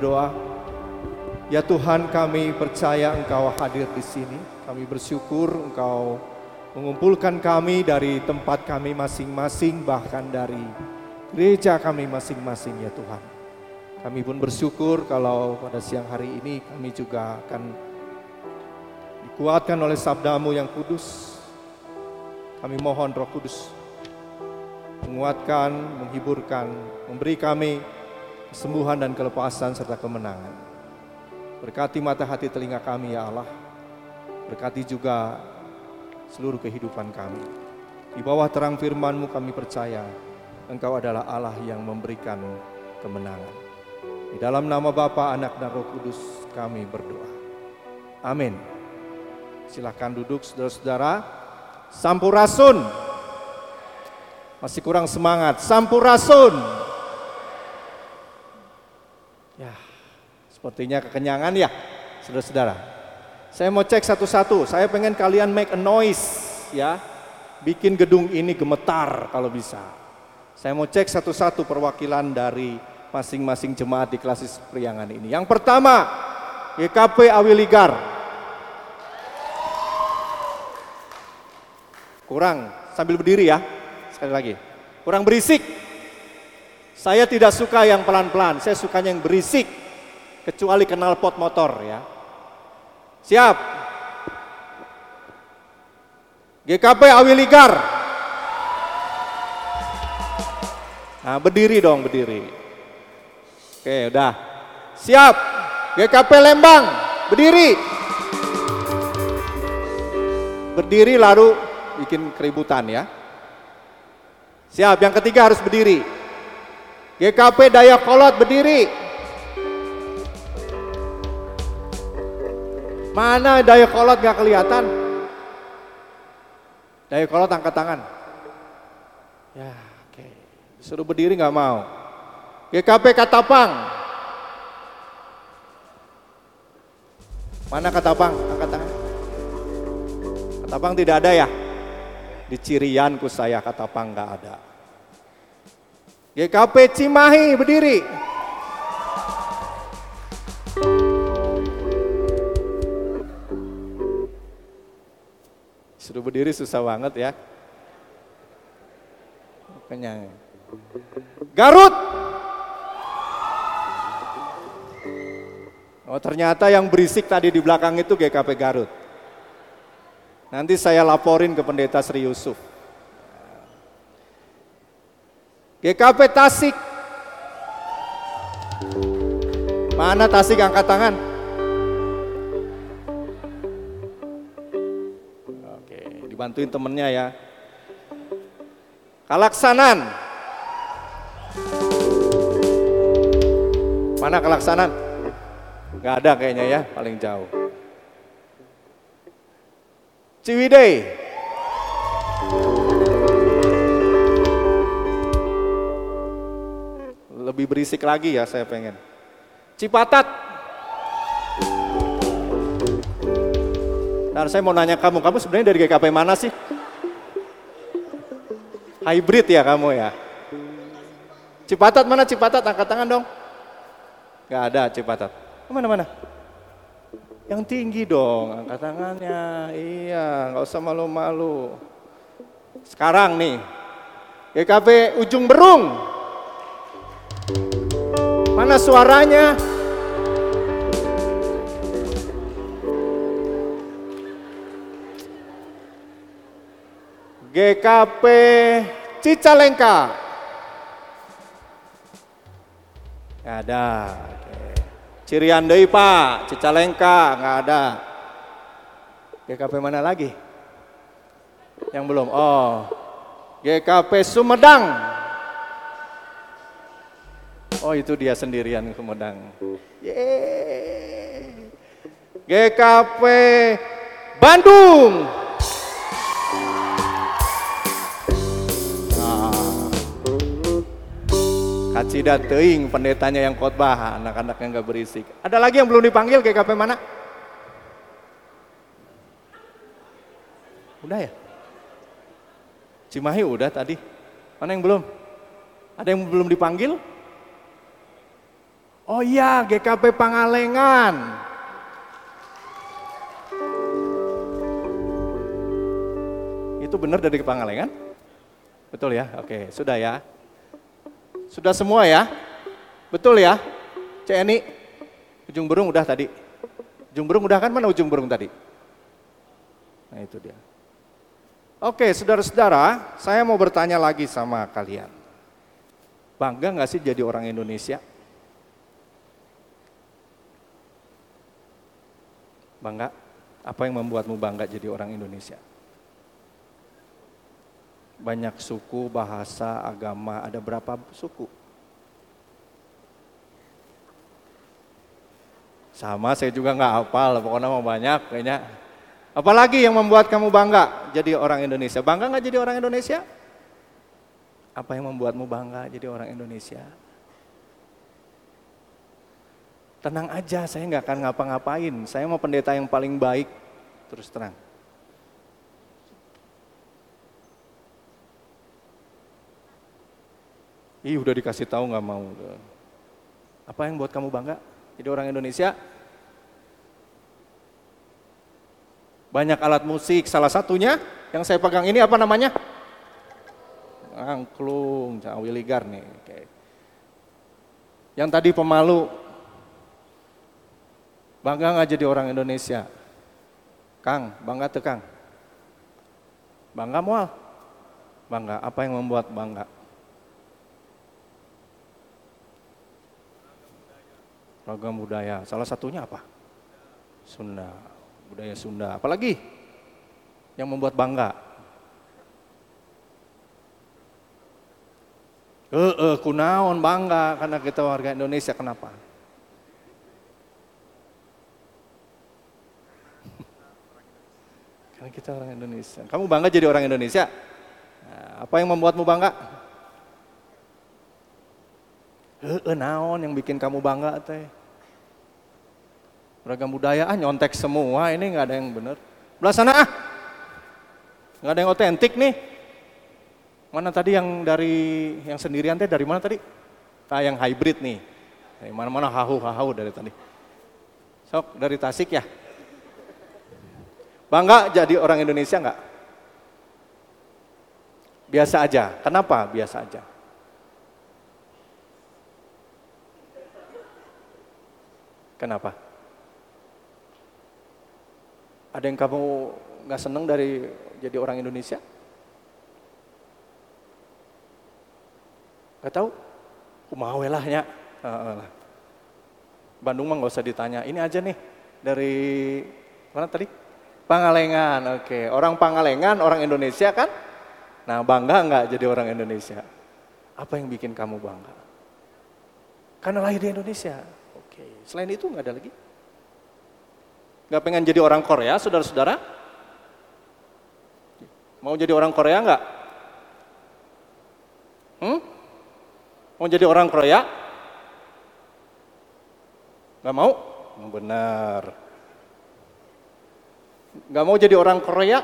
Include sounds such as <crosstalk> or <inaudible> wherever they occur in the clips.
berdoa. Ya Tuhan, kami percaya Engkau hadir di sini. Kami bersyukur Engkau mengumpulkan kami dari tempat kami masing-masing, bahkan dari gereja kami masing-masing ya Tuhan. Kami pun bersyukur kalau pada siang hari ini kami juga akan dikuatkan oleh sabdamu yang kudus. Kami mohon roh kudus menguatkan, menghiburkan, memberi kami kesembuhan dan kelepasan serta kemenangan. Berkati mata hati telinga kami ya Allah. Berkati juga seluruh kehidupan kami. Di bawah terang firman-Mu kami percaya Engkau adalah Allah yang memberikan kemenangan. Di dalam nama Bapa, Anak dan Roh Kudus kami berdoa. Amin. Silahkan duduk saudara-saudara. Sampurasun. Masih kurang semangat. Sampurasun. Ya, sepertinya kekenyangan ya, saudara-saudara. Saya mau cek satu-satu. Saya pengen kalian make a noise, ya. Bikin gedung ini gemetar kalau bisa. Saya mau cek satu-satu perwakilan dari masing-masing jemaat di klasis priangan ini. Yang pertama, GKP Awiligar. Kurang, sambil berdiri ya. Sekali lagi. Kurang berisik. Saya tidak suka yang pelan-pelan, saya sukanya yang berisik. Kecuali kenal pot motor ya. Siap. GKP Awiligar. Nah, berdiri dong, berdiri. Oke, udah. Siap. GKP Lembang, berdiri. Berdiri lalu bikin keributan ya. Siap, yang ketiga harus berdiri. GKP Dayakolot berdiri. Mana Dayakolot gak kelihatan? Dayakolot angkat tangan. Ya, oke. Suruh berdiri nggak mau. GKP Katapang. Mana Katapang? Angkat tangan. Katapang tidak ada ya? Di Cirianku saya Katapang nggak ada. GKP Cimahi berdiri. Suruh berdiri susah banget ya. Kenyang. Garut. Oh ternyata yang berisik tadi di belakang itu GKP Garut. Nanti saya laporin ke pendeta Sri Yusuf. GKP Tasik. Mana Tasik angkat tangan? Dibantuin temennya ya. Kalaksanan. Mana Kalaksanan? Gak ada kayaknya ya, paling jauh. Ciwidey. Lebih berisik lagi ya saya pengen. Cipatat. Dan saya mau nanya kamu, kamu sebenarnya dari GKP mana sih? Hybrid ya kamu ya? Cipatat mana Cipatat? Angkat tangan dong. Gak ada Cipatat. Mana-mana? Yang tinggi dong, angkat tangannya. Iya, nggak usah malu-malu. Sekarang nih, GKP Ujung Berung. Mana suaranya? GKP Cicalengka. Nggak ada. Oke. Cirian deui Pak, Cicalengka nggak ada. GKP mana lagi? Yang belum. Oh. GKP Sumedang. Oh itu dia sendirian Sumedang. Yeay. GKP Kacida teing pendetanya yang khotbah, anak-anaknya nggak berisik. Ada lagi yang belum dipanggil GKP mana? Udah ya? Cimahi udah tadi. Mana yang belum? Ada yang belum dipanggil? Oh iya, GKP Pangalengan. Itu benar dari Pangalengan? Betul ya? Oke, sudah ya. Sudah semua ya? Betul ya? Cek Eni, ujung burung udah tadi. Ujung burung udah kan? Mana ujung burung tadi? Nah itu dia. Oke, saudara-saudara, saya mau bertanya lagi sama kalian. Bangga nggak sih jadi orang Indonesia? Bangga? Apa yang membuatmu bangga jadi orang Indonesia? Banyak suku, bahasa, agama, ada berapa suku? Sama saya juga nggak hafal, pokoknya mau banyak kayaknya. Apalagi yang membuat kamu bangga jadi orang Indonesia? Bangga nggak jadi orang Indonesia? Apa yang membuatmu bangga jadi orang Indonesia? Tenang aja, saya nggak akan ngapa-ngapain. Saya mau pendeta yang paling baik, terus terang. Ih udah dikasih tahu nggak mau. Apa yang buat kamu bangga jadi orang Indonesia? Banyak alat musik, salah satunya yang saya pegang ini apa namanya? Angklung, Willigar nih. Oke. Yang tadi pemalu, bangga nggak jadi orang Indonesia? Kang, bangga tuh Kang? Bangga mual? Bangga, apa yang membuat bangga? Ragam budaya. Salah satunya apa? Sunda, budaya Sunda. Apalagi yang membuat bangga? Eh, eh, kunaon bangga karena kita warga Indonesia. Kenapa? <laughs> karena kita orang Indonesia. Kamu bangga jadi orang Indonesia? Nah, apa yang membuatmu bangga? Eh, eh, naon yang bikin kamu bangga teh? Beragam budaya ah nyontek semua ini nggak ada yang benar. Belah sana ah, nggak ada yang otentik nih. Mana tadi yang dari yang sendirian teh dari mana tadi? Ah yang hybrid nih. Dari mana-mana hahu hahu dari tadi. Sok dari Tasik ya. Bangga jadi orang Indonesia nggak? Biasa aja. Kenapa biasa aja? Kenapa? Ada yang kamu nggak seneng dari jadi orang Indonesia? Gak tahu? Kumawe lah ya. Bandung mah nggak usah ditanya. Ini aja nih dari mana tadi? Pangalengan. Oke, orang Pangalengan, orang Indonesia kan? Nah bangga nggak jadi orang Indonesia? Apa yang bikin kamu bangga? Karena lahir di Indonesia. Oke, selain itu nggak ada lagi? Nggak pengen jadi orang Korea, saudara-saudara? Mau jadi orang Korea nggak? Hmm? Mau jadi orang Korea? Nggak mau? Benar. Nggak mau jadi orang Korea?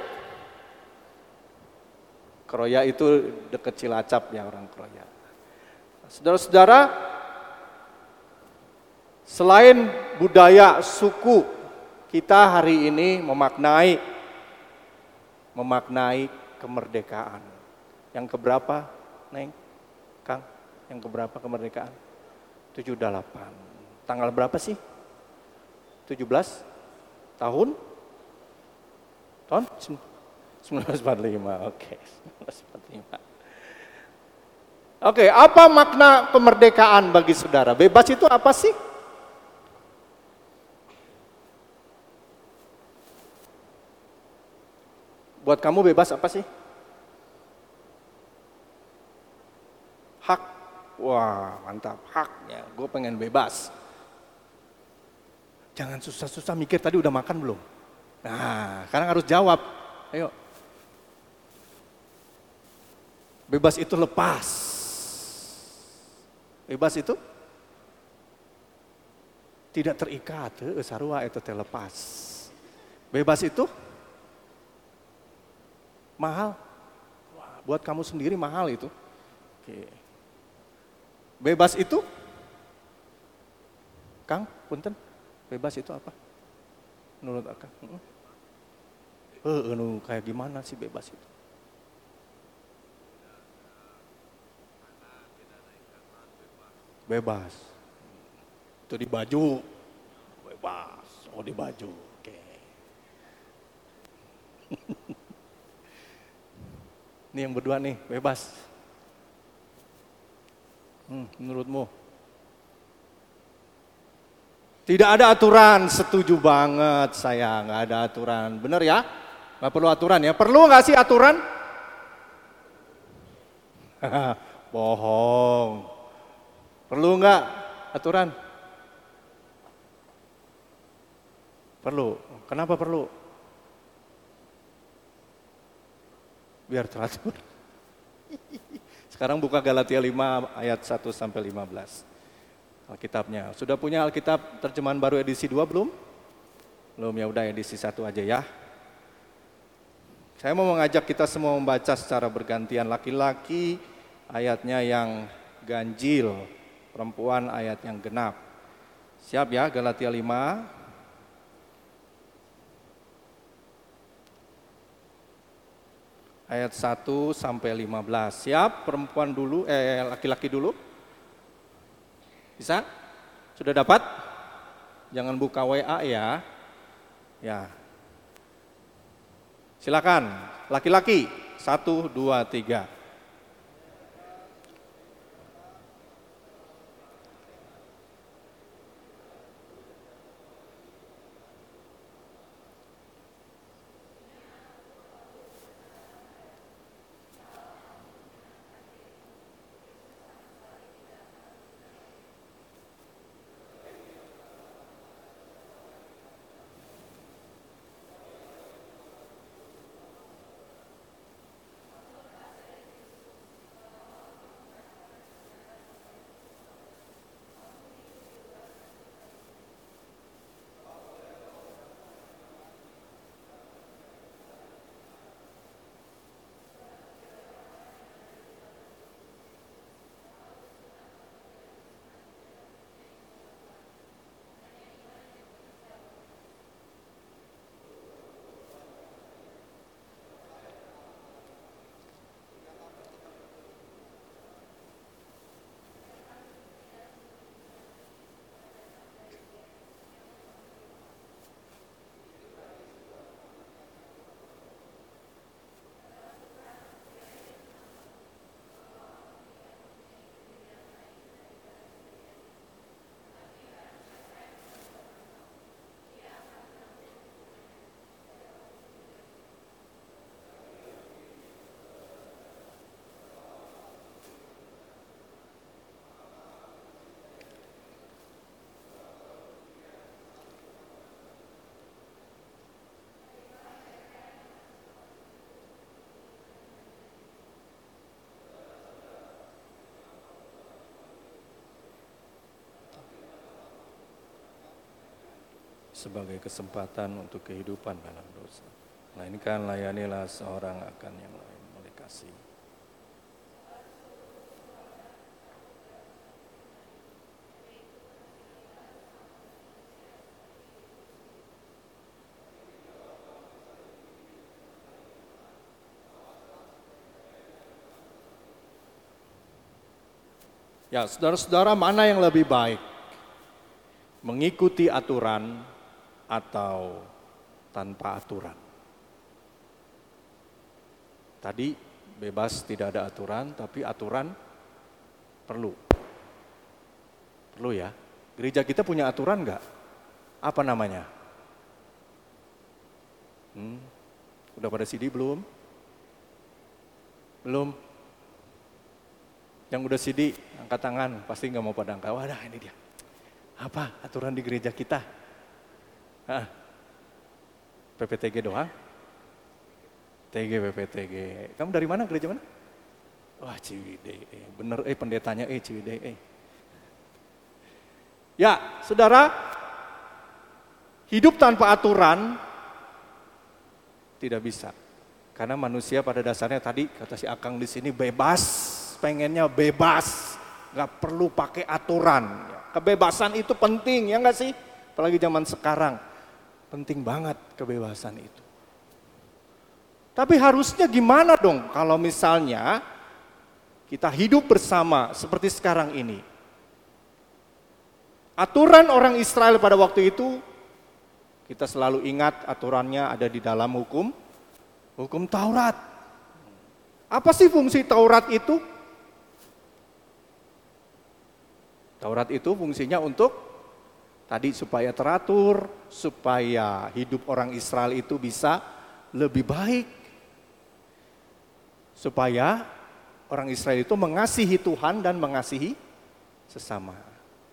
Korea itu deket Cilacap ya orang Korea. Saudara-saudara, Selain budaya suku, kita hari ini memaknai memaknai kemerdekaan. Yang keberapa, Neng? Kang, yang keberapa kemerdekaan? 78. Tanggal berapa sih? 17 tahun? Tahun 1945. Oke, okay. 1945. Oke, okay, apa makna kemerdekaan bagi saudara? Bebas itu apa sih? Buat kamu bebas apa sih? Hak. Wah, mantap. Haknya. Gue pengen bebas. Jangan susah-susah mikir tadi udah makan belum? Nah, sekarang harus jawab. Ayo. Bebas itu lepas. Bebas itu tidak terikat, sarua itu terlepas. Bebas itu mahal. Wah, buat kamu sendiri mahal itu. Oke. Bebas itu, Kang, punten, bebas itu apa? Menurut Akang? Eh, uh, kayak gimana sih bebas itu? Bebas. Itu di baju. Bebas. Oh di baju. Oke. <laughs> Ini yang berdua nih, bebas. Hmm, menurutmu? Tidak ada aturan, setuju banget saya, nggak ada aturan. Bener ya? Nggak perlu aturan ya. Perlu nggak sih aturan? <laughs> Bohong. Perlu nggak aturan? Perlu. Kenapa perlu? Biar teratur. <laughs> Sekarang buka Galatia 5 ayat 1 sampai 15. Alkitabnya. Sudah punya Alkitab terjemahan baru edisi 2 belum? Belum ya udah edisi 1 aja ya. Saya mau mengajak kita semua membaca secara bergantian laki-laki ayatnya yang ganjil, perempuan ayat yang genap. Siap ya Galatia 5 ayat 1 sampai 15. Siap perempuan dulu eh laki-laki dulu? Bisa? Sudah dapat? Jangan buka WA ya. Ya, Silakan, laki-laki. Satu, dua, tiga. Sebagai kesempatan untuk kehidupan dalam dosa. Melainkan layanilah seorang akan yang lain oleh kasih. Ya, saudara-saudara, mana yang lebih baik? Mengikuti aturan atau tanpa aturan. Tadi bebas tidak ada aturan, tapi aturan perlu. Perlu ya. Gereja kita punya aturan nggak? Apa namanya? Hmm, udah pada CD belum? Belum? Yang udah CD, angkat tangan, pasti nggak mau pada angkat. Wadah ini dia. Apa aturan di gereja kita? PPTG doang? TG PPTG. Kamu dari mana gereja mana? Wah Ciwidey, eh, bener eh pendetanya eh Ciwidey eh. Ya, saudara, hidup tanpa aturan tidak bisa. Karena manusia pada dasarnya tadi kata si Akang di sini bebas, pengennya bebas, nggak perlu pakai aturan. Kebebasan itu penting ya nggak sih? Apalagi zaman sekarang, penting banget kebebasan itu. Tapi harusnya gimana dong kalau misalnya kita hidup bersama seperti sekarang ini? Aturan orang Israel pada waktu itu kita selalu ingat aturannya ada di dalam hukum hukum Taurat. Apa sih fungsi Taurat itu? Taurat itu fungsinya untuk tadi supaya teratur, supaya hidup orang Israel itu bisa lebih baik. Supaya orang Israel itu mengasihi Tuhan dan mengasihi sesama.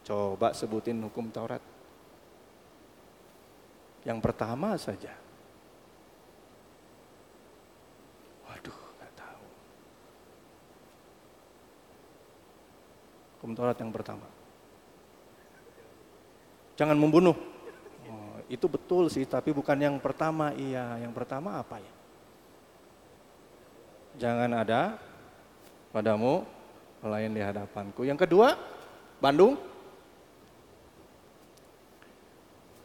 Coba sebutin hukum Taurat. Yang pertama saja. Waduh, nggak tahu. Hukum Taurat yang pertama. Jangan membunuh. Oh, itu betul sih, tapi bukan yang pertama. Iya, yang pertama apa ya? Jangan ada padamu melayan di hadapanku. Yang kedua, Bandung.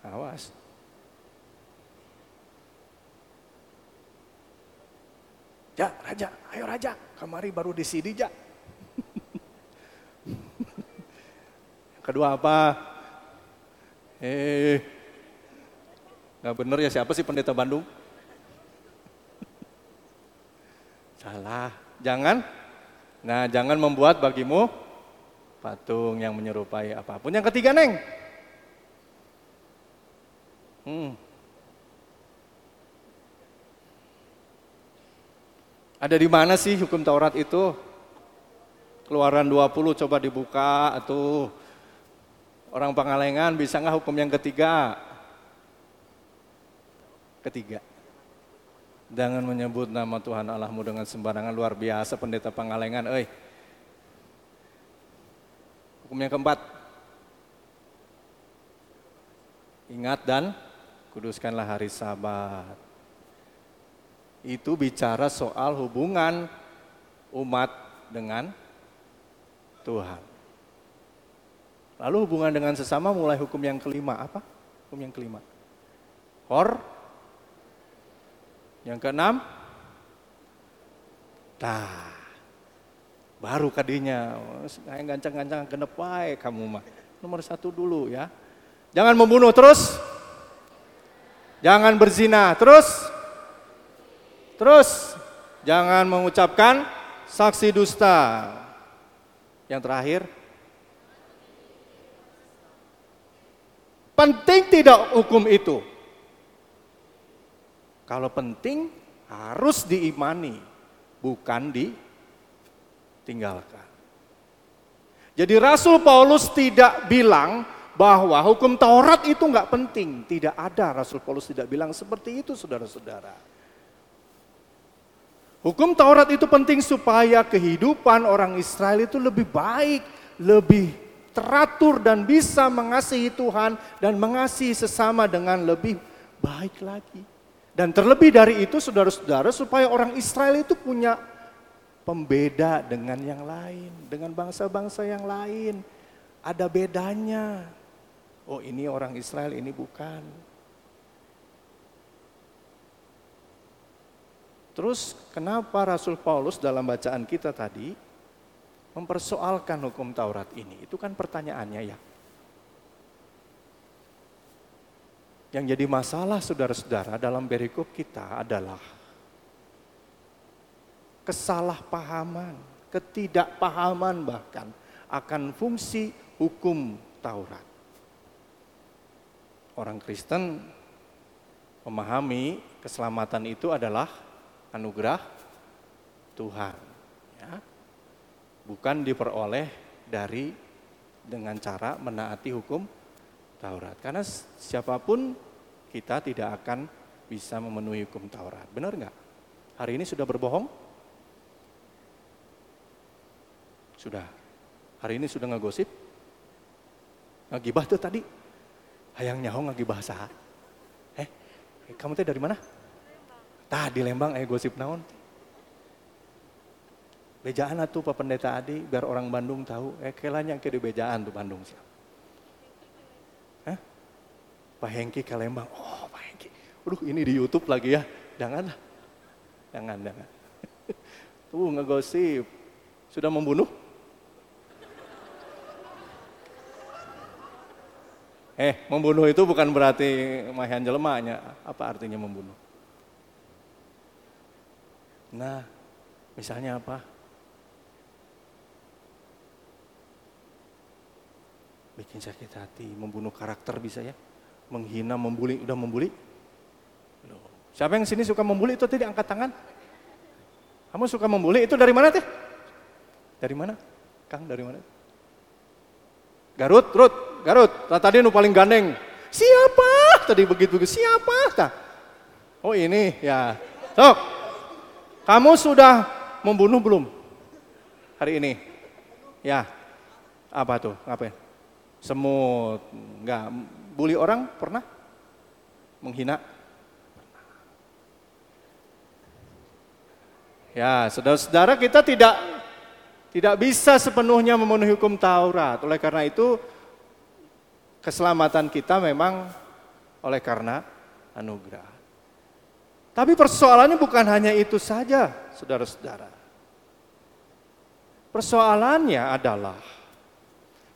Awas. Ja, raja, ayo raja, kemari baru di sini, ja. <laughs> Yang kedua apa? Eh, nggak bener ya siapa sih pendeta Bandung? Salah, jangan. Nah, jangan membuat bagimu patung yang menyerupai apa pun. Yang ketiga, Neng. Hmm. Ada di mana sih hukum Taurat itu? Keluaran 20 coba dibuka atau orang Pangalengan bisa nggak hukum yang ketiga? Ketiga. Jangan menyebut nama Tuhan Allahmu dengan sembarangan luar biasa pendeta Pangalengan, eh. Hukum yang keempat. Ingat dan kuduskanlah hari Sabat. Itu bicara soal hubungan umat dengan Tuhan. Lalu hubungan dengan sesama mulai hukum yang kelima. Apa? Hukum yang kelima. Hor. Yang keenam. Tah. Baru kadinya. Yang gancang-gancang genep wae kamu mah. Nomor satu dulu ya. Jangan membunuh terus. Jangan berzina terus. Terus jangan mengucapkan saksi dusta. Yang terakhir, penting tidak hukum itu? Kalau penting harus diimani, bukan ditinggalkan. Jadi Rasul Paulus tidak bilang bahwa hukum Taurat itu nggak penting. Tidak ada Rasul Paulus tidak bilang seperti itu saudara-saudara. Hukum Taurat itu penting supaya kehidupan orang Israel itu lebih baik, lebih teratur dan bisa mengasihi Tuhan dan mengasihi sesama dengan lebih baik lagi. Dan terlebih dari itu saudara-saudara supaya orang Israel itu punya pembeda dengan yang lain, dengan bangsa-bangsa yang lain. Ada bedanya. Oh ini orang Israel, ini bukan. Terus kenapa Rasul Paulus dalam bacaan kita tadi mempersoalkan hukum Taurat ini? Itu kan pertanyaannya ya. Yang jadi masalah saudara-saudara dalam berikut kita adalah kesalahpahaman, ketidakpahaman bahkan akan fungsi hukum Taurat. Orang Kristen memahami keselamatan itu adalah anugerah Tuhan. Ya. Bukan diperoleh dari dengan cara menaati hukum Taurat. Karena siapa pun kita tidak akan bisa memenuhi hukum Taurat. Benar nggak? Hari ini sudah berbohong? Sudah. Hari ini sudah ngegosip? ngagibah tuh tadi. Hayang nyaho ngagibah saha? Eh, eh, kamu teh dari mana? Tah di Lembang eh gosip naon? Bejaan atuh Pak Pendeta Adi biar orang Bandung tahu. Eh kelanya ke di bejaan tuh Bandung siap. Hah? Pak Hengki ke Lembang. Oh Pak Hengki. Aduh ini di Youtube lagi ya. Jangan lah. Jangan, jangan. <laughs> Tuh ngegosip. Sudah membunuh? Eh, membunuh itu bukan berarti mahan jelemanya. Apa artinya membunuh? Nah, misalnya apa? Bikin sakit hati, membunuh karakter bisa ya. Menghina, membuli, udah membuli? Siapa yang sini suka membuli itu tadi angkat tangan? Kamu suka membuli itu dari mana teh? Dari mana? Kang dari mana? Garut, Rut, Garut. Tadi nu paling gandeng. Siapa? Tadi begitu begitu. Siapa? Nah. Oh ini ya. Sok. Kamu sudah membunuh belum? Hari ini? Ya. Apa tuh? Ngapain? Semut. Enggak. Bully orang pernah? Menghina? Ya, saudara-saudara kita tidak tidak bisa sepenuhnya memenuhi hukum Taurat. Oleh karena itu keselamatan kita memang oleh karena anugerah. Tapi persoalannya bukan hanya itu saja, saudara-saudara. Persoalannya adalah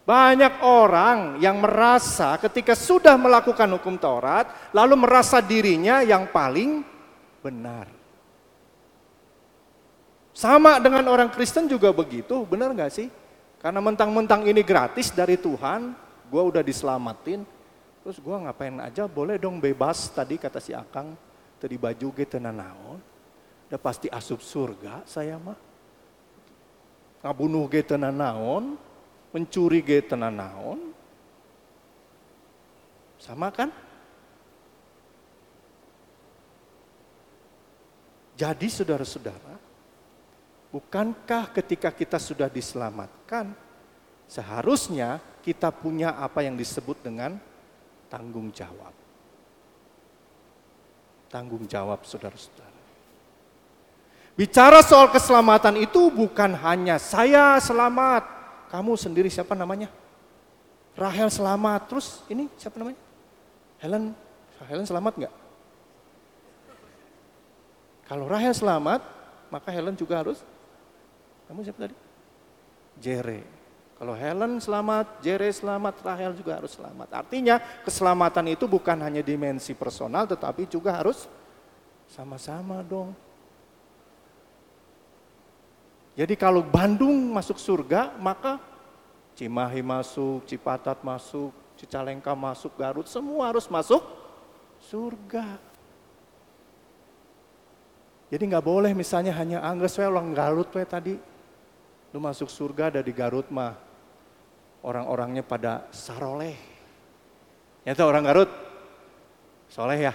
banyak orang yang merasa ketika sudah melakukan hukum Taurat, lalu merasa dirinya yang paling benar. Sama dengan orang Kristen juga begitu, benar nggak sih? Karena mentang-mentang ini gratis dari Tuhan, gue udah diselamatin, terus gue ngapain aja boleh dong bebas tadi kata si Akang, tadi baju gitu naon, udah pasti asup surga saya mah. Ngabunuh gitu naon, mencuri gitu naon, sama kan? Jadi saudara-saudara, Bukankah ketika kita sudah diselamatkan, seharusnya kita punya apa yang disebut dengan tanggung jawab. Tanggung jawab saudara-saudara. Bicara soal keselamatan itu bukan hanya saya selamat, kamu sendiri siapa namanya? Rahel selamat, terus ini siapa namanya? Helen, Helen selamat nggak? Kalau Rahel selamat, maka Helen juga harus kamu siapa tadi? Jere. Kalau Helen selamat, Jere selamat, Rahel juga harus selamat. Artinya keselamatan itu bukan hanya dimensi personal tetapi juga harus sama-sama dong. Jadi kalau Bandung masuk surga, maka Cimahi masuk, Cipatat masuk, Cicalengka masuk, Garut, semua harus masuk surga. Jadi nggak boleh misalnya hanya Angges we orang Garut we tadi, Lu masuk surga ada di Garut mah. Orang-orangnya pada saroleh. Nyata orang Garut. Soleh ya.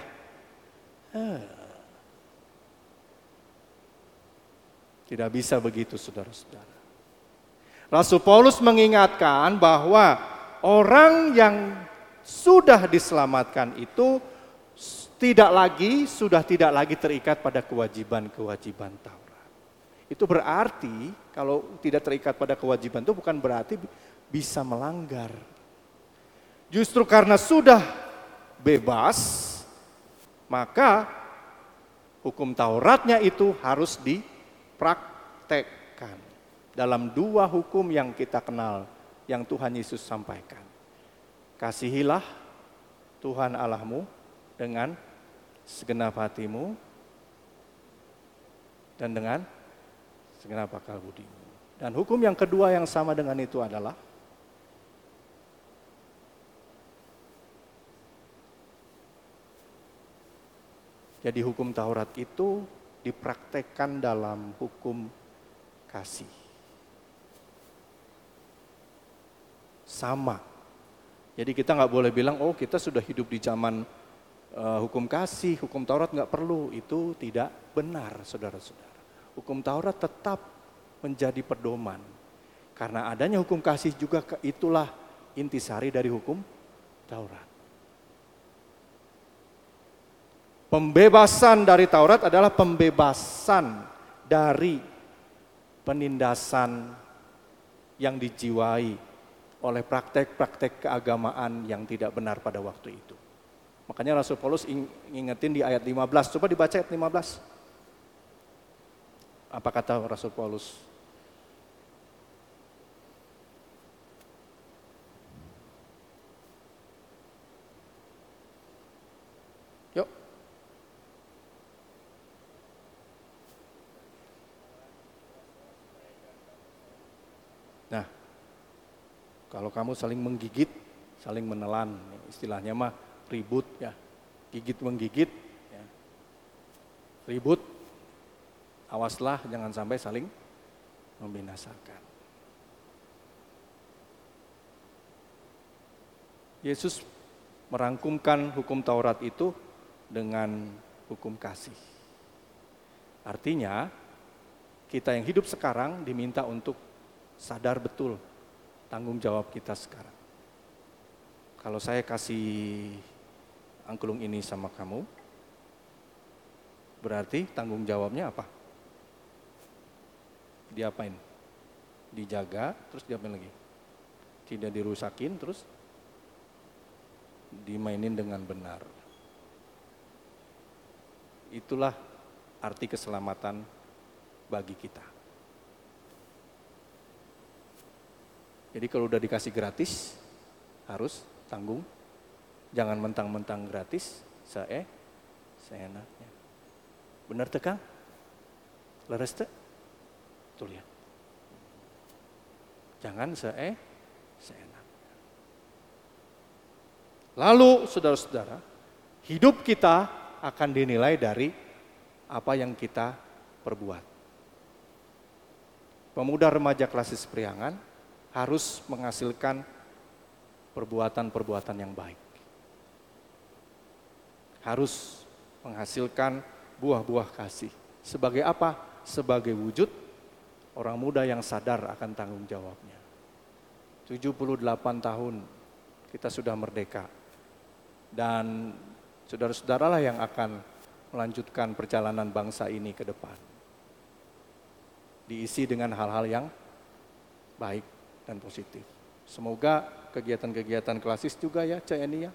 Tidak bisa begitu saudara-saudara. Rasul Paulus mengingatkan bahwa orang yang sudah diselamatkan itu tidak lagi, sudah tidak lagi terikat pada kewajiban-kewajiban Taurat. Itu berarti kalau tidak terikat pada kewajiban itu bukan berarti bisa melanggar. Justru karena sudah bebas, maka hukum Tauratnya itu harus dipraktekkan. Dalam dua hukum yang kita kenal, yang Tuhan Yesus sampaikan. Kasihilah Tuhan Allahmu dengan segenap hatimu dan dengan segenap akal budimu. Dan hukum yang kedua yang sama dengan itu adalah Jadi hukum Taurat itu dipraktekkan dalam hukum kasih. Sama. Jadi kita nggak boleh bilang, oh kita sudah hidup di zaman uh, hukum kasih, hukum Taurat nggak perlu. Itu tidak benar, saudara-saudara hukum Taurat tetap menjadi pedoman. Karena adanya hukum kasih juga itulah intisari dari hukum Taurat. Pembebasan dari Taurat adalah pembebasan dari penindasan yang dijiwai oleh praktek-praktek keagamaan yang tidak benar pada waktu itu. Makanya Rasul Paulus ingetin di ayat 15. Coba dibaca ayat 15. Apa kata Rasul Paulus? Kalau kamu saling menggigit, saling menelan, istilahnya mah ribut ya, gigit menggigit, ya. ribut, awaslah jangan sampai saling membinasakan. Yesus merangkumkan hukum Taurat itu dengan hukum kasih. Artinya, kita yang hidup sekarang diminta untuk sadar betul tanggung jawab kita sekarang. Kalau saya kasih angklung ini sama kamu, berarti tanggung jawabnya apa? Diapain? Dijaga, terus diapain lagi? Tidak dirusakin, terus dimainin dengan benar. Itulah arti keselamatan bagi kita. Jadi kalau udah dikasih gratis, harus tanggung. Jangan mentang-mentang gratis, saya seenaknya. Benar tekan? Leres te? Tuh lihat. Jangan saya seenaknya. Lalu saudara-saudara, hidup kita akan dinilai dari apa yang kita perbuat. Pemuda remaja klasis priangan harus menghasilkan perbuatan-perbuatan yang baik. Harus menghasilkan buah-buah kasih. Sebagai apa? Sebagai wujud orang muda yang sadar akan tanggung jawabnya. 78 tahun kita sudah merdeka. Dan saudara-saudaralah yang akan melanjutkan perjalanan bangsa ini ke depan. Diisi dengan hal-hal yang baik dan positif. Semoga kegiatan-kegiatan klasis juga ya CNI ya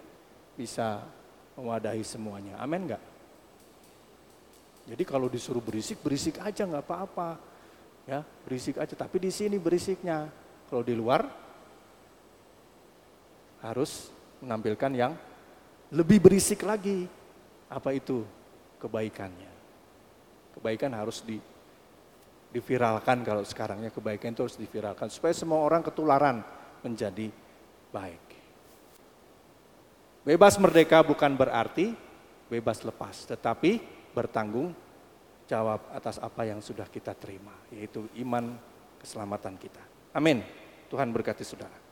bisa mewadahi semuanya. Amin enggak? Jadi kalau disuruh berisik, berisik aja nggak apa-apa. Ya, berisik aja. Tapi di sini berisiknya. Kalau di luar harus menampilkan yang lebih berisik lagi. Apa itu kebaikannya? Kebaikan harus di diviralkan kalau sekarangnya kebaikan itu harus diviralkan supaya semua orang ketularan menjadi baik. Bebas merdeka bukan berarti bebas lepas, tetapi bertanggung jawab atas apa yang sudah kita terima, yaitu iman keselamatan kita. Amin. Tuhan berkati saudara.